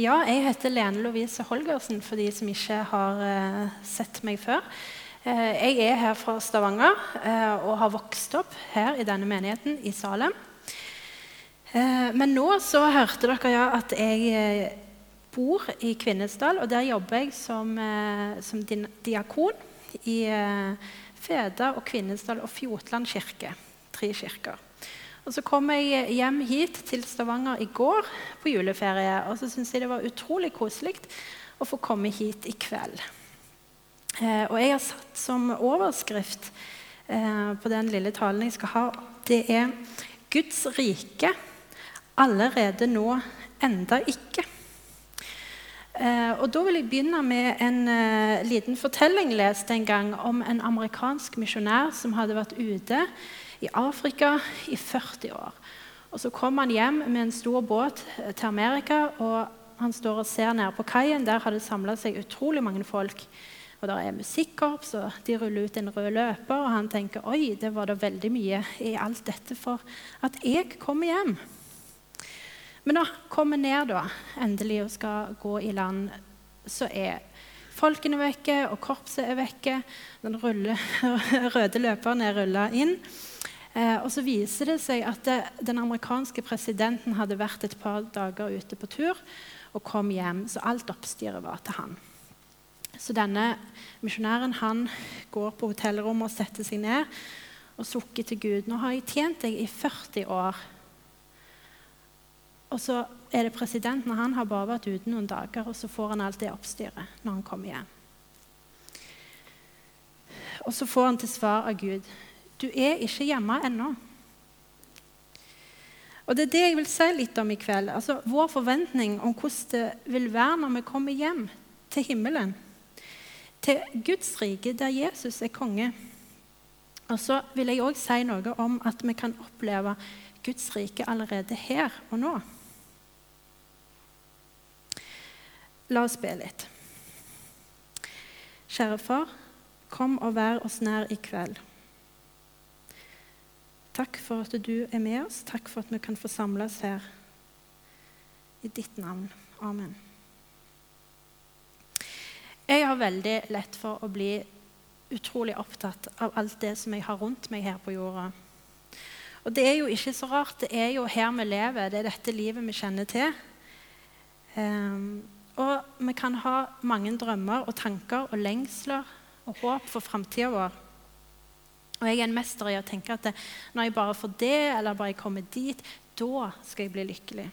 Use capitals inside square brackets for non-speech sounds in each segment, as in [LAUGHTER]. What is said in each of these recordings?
Ja, jeg heter Lene Lovise Holgersen, for de som ikke har uh, sett meg før. Uh, jeg er her fra Stavanger uh, og har vokst opp her i denne menigheten i Salem. men nå så hørte dere ja at jeg bor i Kvinesdal, og der jobber jeg som, som diakon i Feda og Kvinesdal og Fjotland kirke. Tre kirker. Og Så kom jeg hjem hit til Stavanger i går på juleferie. Og så syntes jeg det var utrolig koselig å få komme hit i kveld. Eh, og jeg har satt som overskrift eh, på den lille talen jeg skal ha, det er 'Guds rike allerede nå, enda ikke'. Eh, og Da vil jeg begynne med en liten fortelling lest en gang om en amerikansk misjonær som hadde vært ute i Afrika i 40 år. Og Så kom han hjem med en stor båt til Amerika, og han står og ser nede på kaien. Der har det samla seg utrolig mange folk. Og Der er musikkorps, og de ruller ut en rød løper. Og han tenker oi, det var da veldig mye i alt dette for at jeg kommer hjem. Men når han kommer ned da, endelig og skal gå i land, så er folkene vekke, og korpset er vekke. Den rulle, [LAUGHS] røde løperen er rulla inn. Eh, og så viser det seg at det, den amerikanske presidenten hadde vært et par dager ute på tur og kom hjem, så alt oppstyret var til han. Så denne misjonæren han går på hotellrommet og setter seg ned og sukker til Gud. 'Nå har jeg tjent deg i 40 år.' Og så er det presidenten, han har bare vært ute noen dager, og så får han alt det oppstyret når han kommer hjem. Og så får han til svar av Gud du er ikke hjemme ennå. Og Det er det jeg vil si litt om i kveld. Altså, vår forventning om hvordan det vil være når vi kommer hjem til himmelen. Til Guds rike, der Jesus er konge. Og så vil jeg òg si noe om at vi kan oppleve Guds rike allerede her og nå. La oss be litt. Kjære far, kom og vær oss nær i kveld. Takk for at du er med oss. Takk for at vi kan få samles her. I ditt navn. Amen. Jeg har veldig lett for å bli utrolig opptatt av alt det som jeg har rundt meg her på jorda. Og det er jo ikke så rart. Det er jo her vi lever. Det er dette livet vi kjenner til. Um, og vi kan ha mange drømmer og tanker og lengsler og håp for framtida vår. Og jeg er en mester i å tenke at når jeg bare får det, eller bare jeg kommer dit, da skal jeg bli lykkelig.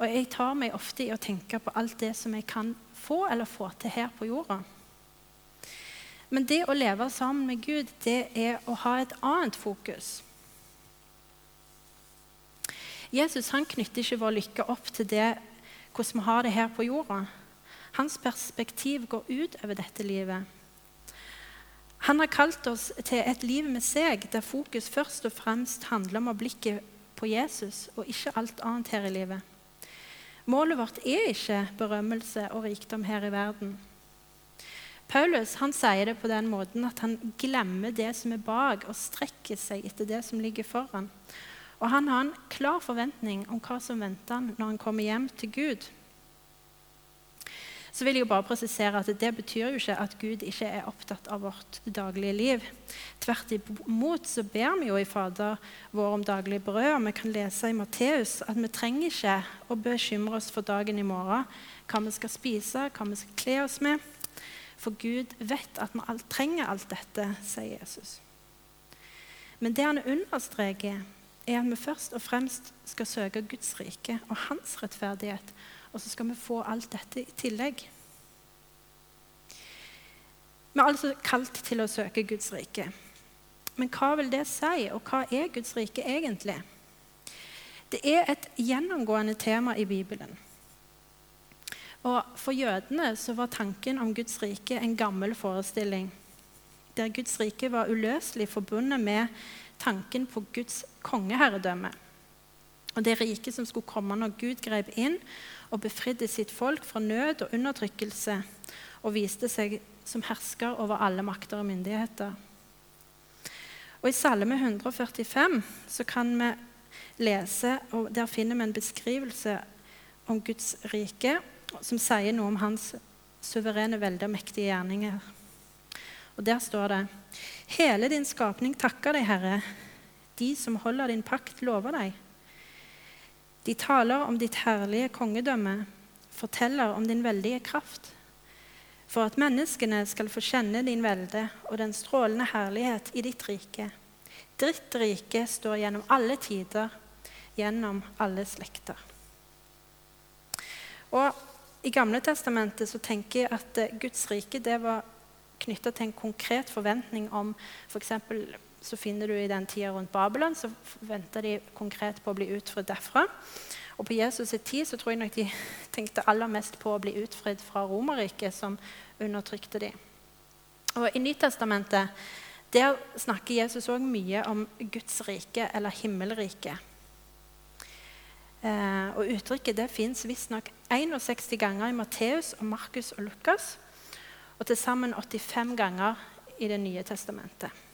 Og jeg tar meg ofte i å tenke på alt det som jeg kan få eller få til her på jorda. Men det å leve sammen med Gud, det er å ha et annet fokus. Jesus han knytter ikke vår lykke opp til det hvordan vi har det her på jorda. Hans perspektiv går ut over dette livet. Han har kalt oss til et liv med seg, der fokus først og fremst handler om å blikke på Jesus og ikke alt annet her i livet. Målet vårt er ikke berømmelse og rikdom her i verden. Paulus han sier det på den måten at han glemmer det som er bak, og strekker seg etter det som ligger foran. Og han har en klar forventning om hva som venter han når han kommer hjem til Gud så vil jeg jo bare presisere at Det betyr jo ikke at Gud ikke er opptatt av vårt daglige liv. Tvert imot så ber vi jo i Fader vår om daglig brød. og Vi kan lese i Matteus at vi trenger ikke å bekymre oss for dagen i morgen, hva vi skal spise, hva vi skal kle oss med. For Gud vet at vi alt trenger alt dette, sier Jesus. Men det han understreker, er at vi først og fremst skal søke Guds rike og hans rettferdighet og så skal vi få alt dette i tillegg. Vi er altså kalt til å søke Guds rike. Men hva vil det si, og hva er Guds rike egentlig? Det er et gjennomgående tema i Bibelen. Og For jødene så var tanken om Guds rike en gammel forestilling, der Guds rike var uløselig forbundet med tanken på Guds kongeherredømme. Og det riket som skulle komme når Gud grep inn og befridde sitt folk fra nød og undertrykkelse og viste seg som hersker over alle makter og myndigheter. Og I Salme 145 så kan vi lese, og der finner vi en beskrivelse om Guds rike, som sier noe om hans suverene velde og mektige gjerninger. Og Der står det Hele din skapning takker deg, Herre. De som holder din pakt, lover deg. De taler om ditt herlige kongedømme, forteller om din veldige kraft. For at menneskene skal få kjenne din velde og den strålende herlighet i ditt rike. Ditt rike står gjennom alle tider, gjennom alle slekter. Og I Gamle testamentet så tenker jeg at eh, Guds rike det var knytta til en konkret forventning om f.eks. så finner du i den tida rundt Babylon, så venta de konkret på å bli utfridd derfra. Og på Jesus' tid så tror jeg nok de [LAUGHS] tenkte aller mest på å bli utfridd fra Romerriket, som undertrykte de. Og I Nytestamentet der snakker Jesus òg mye om Guds rike, eller himmelriket. Eh, og Uttrykket det fins visstnok 61 ganger i Matteus, og Markus og Lukas. Og til sammen 85 ganger i Det nye testamentet.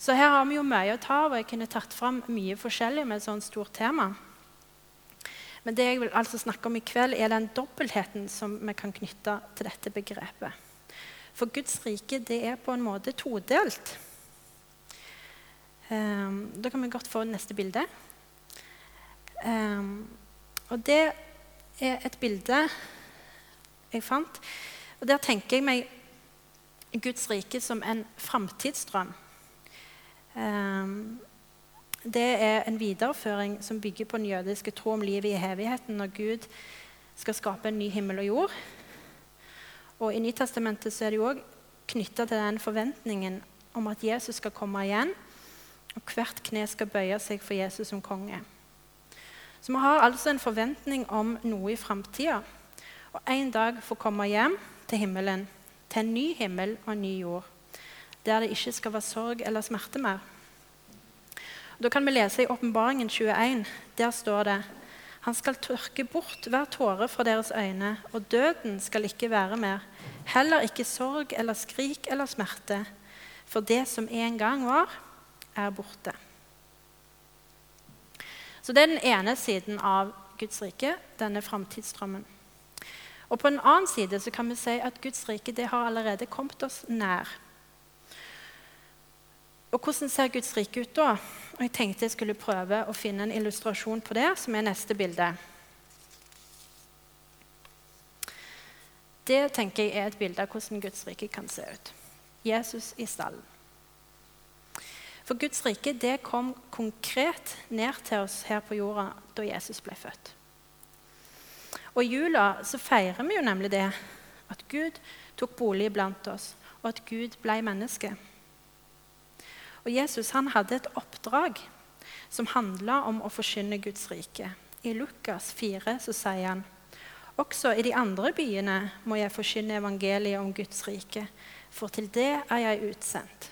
Så her har vi jo mye å ta av, og jeg kunne tatt fram mye forskjellig med et sånt stort tema. Men det jeg vil altså snakke om i kveld, er den dobbeltheten som vi kan knytte til dette begrepet. For Guds rike det er på en måte todelt. Um, da kan vi godt få neste bilde. Um, og det er et bilde jeg fant. Og Der tenker jeg meg Guds rike som en framtidsdrøm. Um, det er en videreføring som bygger på den jødiske tro om livet i evigheten når Gud skal skape en ny himmel og jord. Og I Nytestamentet så er det jo òg knytta til den forventningen om at Jesus skal komme igjen, og hvert kne skal bøye seg for Jesus som konge. Så vi har altså en forventning om noe i framtida. Og en dag få komme hjem til himmelen, til en ny himmel og en ny jord, der det ikke skal være sorg eller smerte mer. Da kan vi lese i Åpenbaringen 21. Der står det han skal tørke bort hver tåre fra deres øyne, og døden skal ikke være mer. Heller ikke sorg eller skrik eller smerte, for det som en gang var, er borte. Så det er den ene siden av Guds rike, denne framtidsdrømmen. Og på en annen side så kan vi si at Guds rike det har allerede kommet oss nær. Og Hvordan ser Guds rike ut da? Og Jeg tenkte jeg skulle prøve å finne en illustrasjon på det, som er neste bilde. Det tenker jeg er et bilde av hvordan Guds rike kan se ut. Jesus i stallen. For Guds rike det kom konkret ned til oss her på jorda da Jesus ble født. Og I jula så feirer vi jo nemlig det at Gud tok bolig blant oss, og at Gud ble menneske. Og Jesus han hadde et oppdrag som handla om å forkynne Guds rike. I Lukas 4 så sier han også i de andre byene må jeg forkynne evangeliet om Guds rike, for til det er jeg utsendt.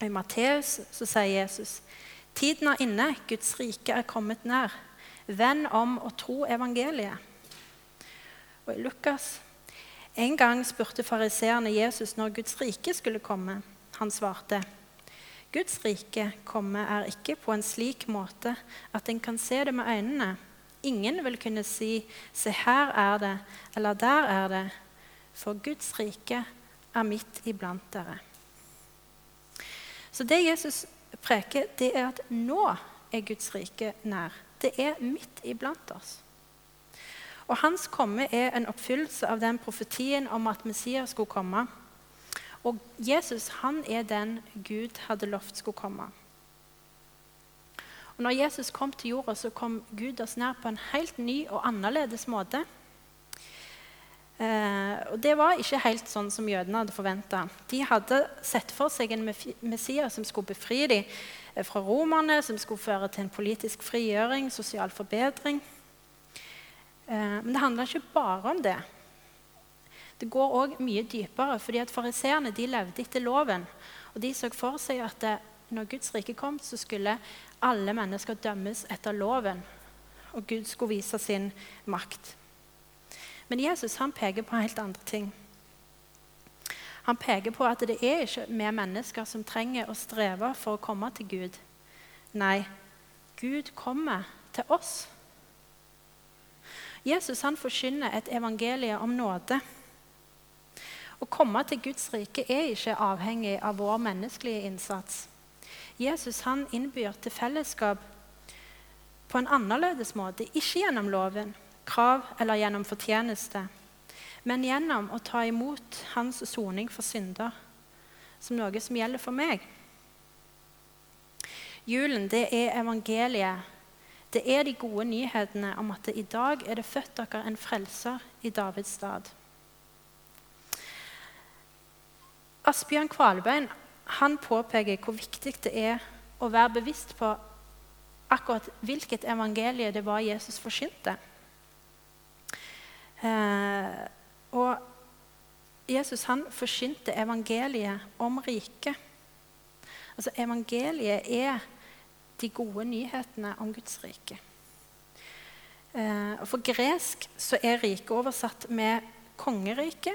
Og I Matteus sier Jesus tiden er inne, Guds rike er kommet nær. Vend om og tro evangeliet. Og i Lukas en gang spurte fariseerne Jesus når Guds rike skulle komme. Han svarte, Guds rike komme er ikke på en slik måte at en kan se det med øynene. Ingen vil kunne si, se her er det, eller der er det, for Guds rike er midt iblant dere. Så det Jesus preker, det er at nå er Guds rike nær. Det er midt iblant oss. Og hans komme er en oppfyllelse av den profetien om at Messias skulle komme. Og Jesus han er den Gud hadde lovt skulle komme. Og når Jesus kom til jorda, så kom Gud oss nær på en helt ny og annerledes måte. Eh, og Det var ikke helt sånn som jødene hadde forventa. De hadde sett for seg en Messias som skulle befri dem eh, fra romerne, som skulle føre til en politisk frigjøring, sosial forbedring. Eh, men det handla ikke bare om det. Det går òg mye dypere, fordi at fariseerne levde etter loven. Og de så for seg at det, når Guds rike kom, så skulle alle mennesker dømmes etter loven. Og Gud skulle vise sin makt. Men Jesus han peker på helt andre ting. Han peker på at det er ikke vi mennesker som trenger å streve for å komme til Gud. Nei, Gud kommer til oss. Jesus han forkynner et evangelie om nåde. Å komme til Guds rike er ikke avhengig av vår menneskelige innsats. Jesus han innbyr til fellesskap på en annerledes måte, ikke gjennom loven, krav eller gjennom fortjeneste, men gjennom å ta imot hans soning for synder som noe som gjelder for meg. Julen det er evangeliet. Det er de gode nyhetene om at i dag er det født dere en frelser i Davids stad. Asbjørn Kvalbein han påpeker hvor viktig det er å være bevisst på akkurat hvilket evangelie det var Jesus forkynte. Eh, og Jesus han forkynte evangeliet om riket. Altså Evangeliet er de gode nyhetene om Guds rike. Eh, for gresk så er riket oversatt med kongerike.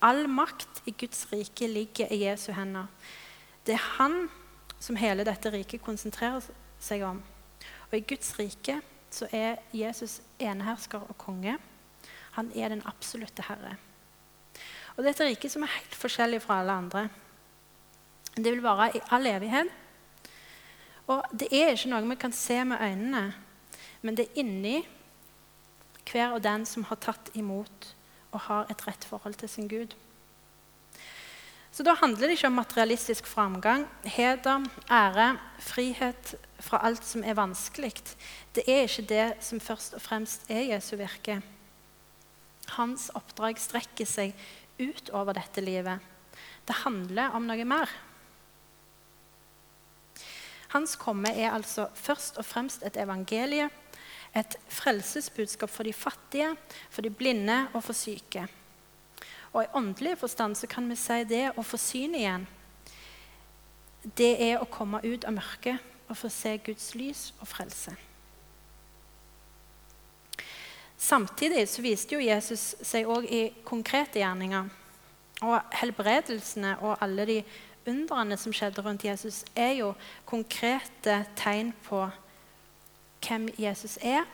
All makt i Guds rike ligger i Jesu hender. Det er han som hele dette riket konsentrerer seg om. Og i Guds rike så er Jesus enehersker og konge. Han er den absolutte herre. Og dette riket som er helt forskjellig fra alle andre. Det vil vare i all evighet. Og det er ikke noe vi kan se med øynene, men det er inni hver og den som har tatt imot og har et rett forhold til sin Gud. Så da handler det ikke om materialistisk framgang, heder, ære, frihet fra alt som er vanskelig. Det er ikke det som først og fremst er Jesu virke. Hans oppdrag strekker seg utover dette livet. Det handler om noe mer. Hans komme er altså først og fremst et evangelie, et frelsesbudskap for de fattige, for de blinde og for syke. Og i åndelig forstand så kan vi si det å få syn igjen, det er å komme ut av mørket og få se Guds lys og frelse. Samtidig så viste jo Jesus seg òg i konkrete gjerninger. Og helbredelsene og alle de undrene som skjedde rundt Jesus, er jo konkrete tegn på hvem Jesus er,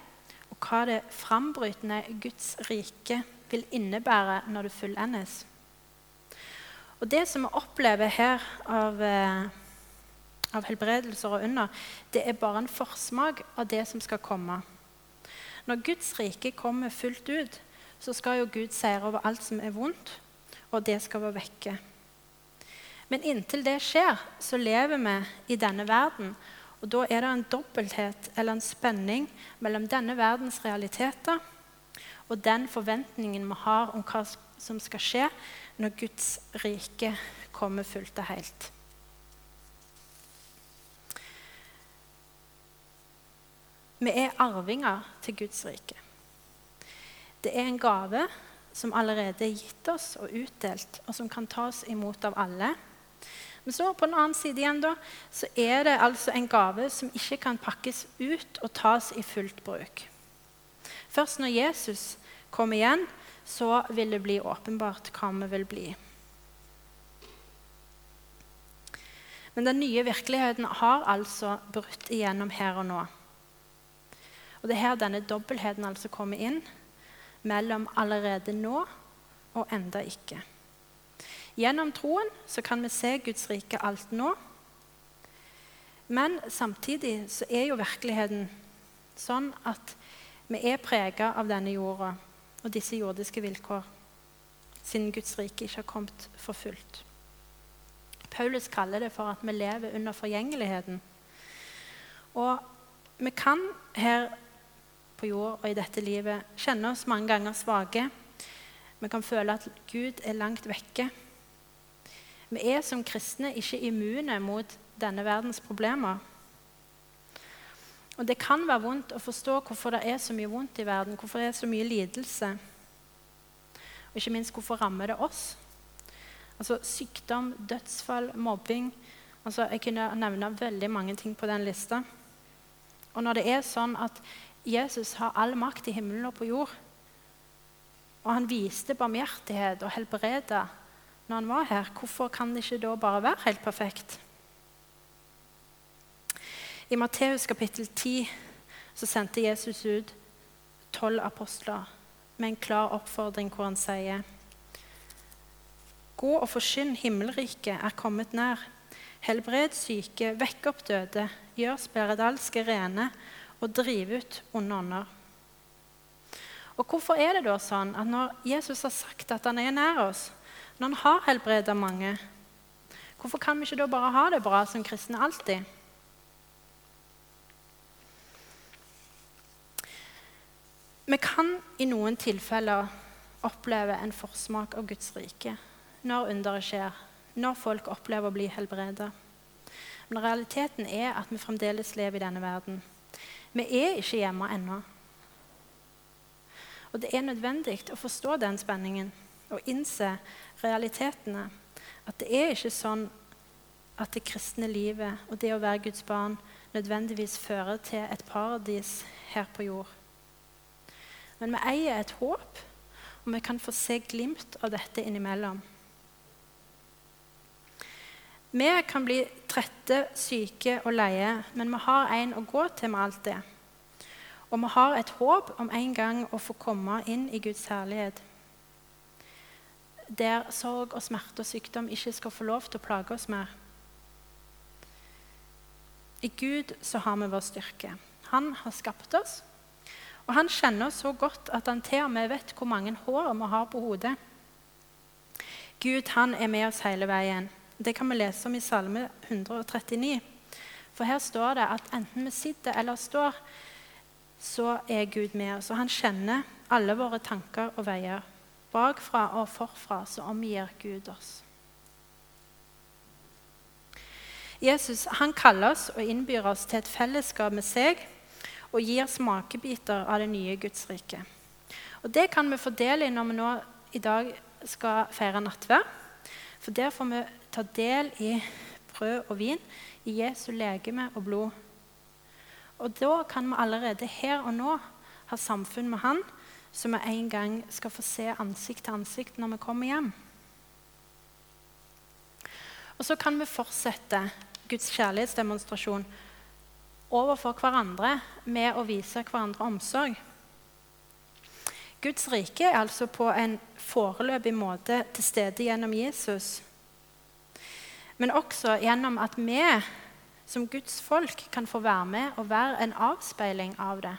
og hva det frambrytende Guds rike vil innebære når det fullendes. Og Det som vi opplever her av, eh, av helbredelser og under, det er bare en forsmak av det som skal komme. Når Guds rike kommer fullt ut, så skal jo Gud seire over alt som er vondt, og det skal være vekke. Men inntil det skjer, så lever vi i denne verden. Og da er det en dobbelthet eller en spenning mellom denne verdens realiteter og den forventningen vi har om hva som skal skje når Guds rike kommer fullt og helt. Vi er arvinger til Guds rike. Det er en gave som allerede er gitt oss og utdelt, og som kan tas imot av alle. Men så på den annen side igjen da, så er det altså en gave som ikke kan pakkes ut og tas i fullt bruk. Først når Jesus kommer igjen, så vil det bli åpenbart hva vi vil bli. Men den nye virkeligheten har altså brutt igjennom her og nå. Og Det er her denne dobbeltheten altså kommer inn, mellom allerede nå og enda ikke. Gjennom troen så kan vi se Guds rike alt nå. Men samtidig så er jo virkeligheten sånn at vi er prega av denne jorda og disse jordiske vilkår, siden Guds rike ikke har kommet for fullt. Paulus kaller det for at vi lever under forgjengeligheten. Og vi kan her på jord og i dette livet kjenne oss mange ganger svake. Vi kan føle at Gud er langt vekke. Vi er som kristne ikke immune mot denne verdens problemer. Og Det kan være vondt å forstå hvorfor det er så mye vondt i verden, hvorfor det er så mye lidelse. Og ikke minst hvorfor rammer det oss. Altså Sykdom, dødsfall, mobbing. Altså, jeg kunne nevne veldig mange ting på den lista. Og når det er sånn at Jesus har all makt i himmelen og på jord. Og han viste barmhjertighet og helbreda når han var her. Hvorfor kan det ikke da bare være helt perfekt? I Matteus kapittel 10 så sendte Jesus ut tolv apostler med en klar oppfordring hvor han sier Gå og forsyn, himmelriket er kommet nær. Helbred syke, vekk opp døde, gjør spiredalske rene og driv ut onde ånder. Og Hvorfor er det da sånn at når Jesus har sagt at han er nær oss, når han har helbreda mange, hvorfor kan vi ikke da bare ha det bra som kristne alltid? Vi kan i noen tilfeller oppleve en forsmak av Guds rike når underet skjer, når folk opplever å bli helbreda. Men realiteten er at vi fremdeles lever i denne verden. Vi er ikke hjemme ennå. Og det er nødvendig å forstå den spenningen og innse realitetene. At det er ikke sånn at det kristne livet og det å være Guds barn nødvendigvis fører til et paradis her på jord. Men vi eier et håp, og vi kan få se glimt av dette innimellom. Vi kan bli trette, syke og leie, men vi har en å gå til med alt det. Og vi har et håp om en gang å få komme inn i Guds herlighet. Der sorg og smerte og sykdom ikke skal få lov til å plage oss mer. I Gud så har vi vår styrke. Han har skapt oss. Og han kjenner oss så godt at han til og med vet hvor mange hår vi har på hodet. Gud han er med oss hele veien. Det kan vi lese om i Salme 139. For her står det at enten vi sitter eller står, så er Gud med oss. Og han kjenner alle våre tanker og veier. Bakfra og forfra så omgir Gud oss. Jesus han kaller oss og innbyr oss til et fellesskap med seg og gir smakebiter av det nye Guds rike. Og Det kan vi fordele i når vi nå i dag skal feire nattverd. For der får vi ta del i brød og vin, i Jesu legeme og blod. Og da kan vi allerede her og nå ha samfunn med Han, så vi en gang skal få se ansikt til ansikt når vi kommer hjem. Og så kan vi fortsette Guds kjærlighetsdemonstrasjon overfor hverandre med å vise hverandre omsorg. Guds rike er altså på en foreløpig måte til stede gjennom Jesus men også gjennom at vi som Guds folk kan få være med og være en avspeiling av det.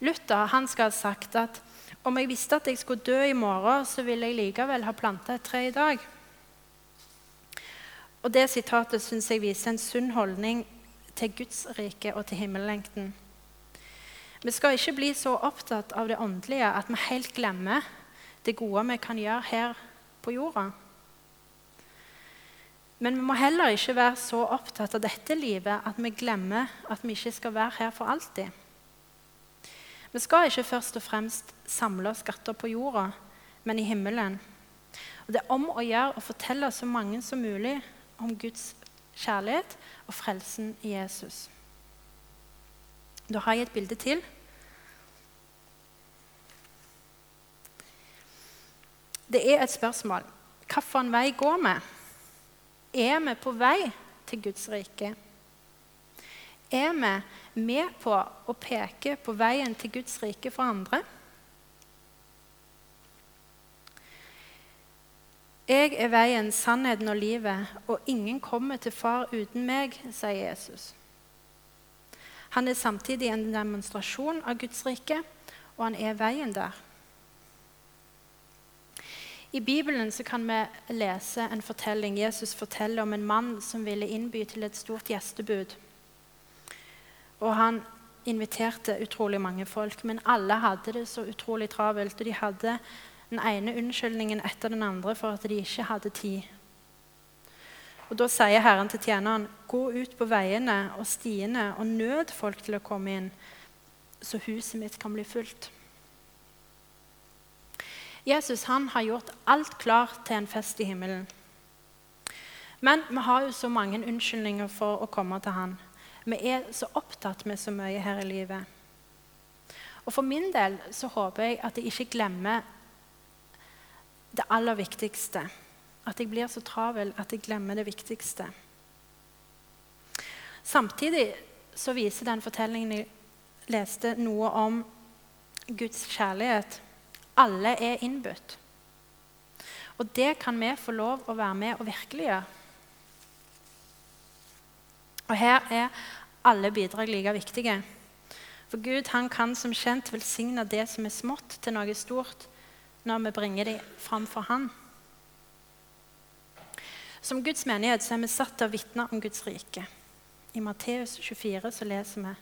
Luther han skal ha sagt at om jeg visste at jeg skulle dø i morgen, så ville jeg likevel ha planta et tre i dag. Og Det sitatet syns jeg viser en sunn holdning til Guds rike og til himmellengten. Vi skal ikke bli så opptatt av det åndelige at vi helt glemmer det gode vi kan gjøre her på jorda. Men vi må heller ikke være så opptatt av dette livet at vi glemmer at vi ikke skal være her for alltid. Vi skal ikke først og fremst samle skatter på jorda, men i himmelen. Og Det er om å gjøre å fortelle så mange som mulig om Guds kjærlighet og frelsen i Jesus. Da har jeg et bilde til. Det er et spørsmål. Hvilken vei går vi? Er vi på vei til Guds rike? Er vi med på å peke på veien til Guds rike for andre? Jeg er veien, sannheten og livet, og ingen kommer til Far uten meg, sier Jesus. Han er samtidig en demonstrasjon av Guds rike, og han er veien der. I Bibelen kan vi lese en fortelling. Jesus forteller om en mann som ville innby til et stort gjestebud. Og Han inviterte utrolig mange folk, men alle hadde det så utrolig travelt. Og de hadde den ene unnskyldningen etter den andre for at de ikke hadde tid. Og Da sier Herren til tjeneren, gå ut på veiene og stiene og nød folk til å komme inn, så huset mitt kan bli fullt. Jesus han har gjort alt klart til en fest i himmelen. Men vi har jo så mange unnskyldninger for å komme til han. Vi er så opptatt med så mye her i livet. Og For min del så håper jeg at jeg ikke glemmer det aller viktigste. At jeg blir så travel at jeg glemmer det viktigste. Samtidig så viser den fortellingen jeg leste, noe om Guds kjærlighet. Alle er innbudt. Og det kan vi få lov å være med og virkeliggjøre. Og her er alle bidrag like viktige. For Gud han kan som kjent velsigne det som er smått, til noe stort når vi bringer det fram for Han. Som Guds menighet så er vi satt til å vitne om Guds rike. I Matteus 24 så leser vi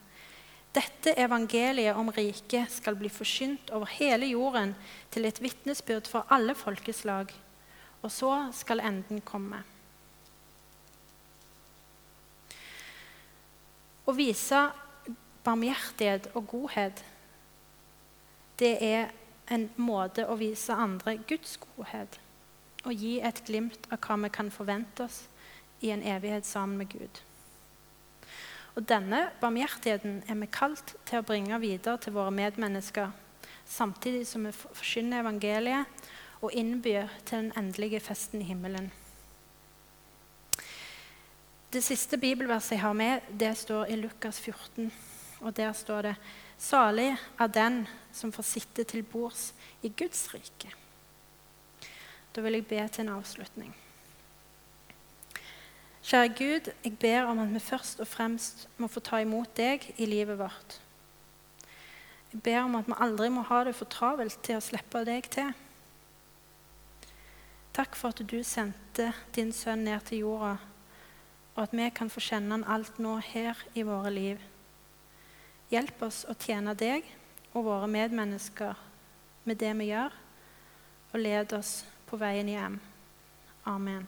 dette evangeliet om riket skal bli forsynt over hele jorden til et vitnesbyrd for alle folkeslag, og så skal enden komme. Å vise barmhjertighet og godhet, det er en måte å vise andre Guds godhet og gi et glimt av hva vi kan forvente oss i en evighet sammen med Gud. Og Denne barmhjertigheten er vi kalt til å bringe videre til våre medmennesker, samtidig som vi forkynner evangeliet og innbyr til den endelige festen i himmelen. Det siste bibelverset jeg har med, det står i Lukas 14. Og Der står det Salig er den som får sitte til bords i Guds rike. Da vil jeg be til en avslutning. Kjære Gud, jeg ber om at vi først og fremst må få ta imot deg i livet vårt. Jeg ber om at vi aldri må ha det for travelt til å slippe deg til. Takk for at du sendte din sønn ned til jorda, og at vi kan få kjenne han alt nå her i våre liv. Hjelp oss å tjene deg og våre medmennesker med det vi gjør, og led oss på veien hjem. Amen.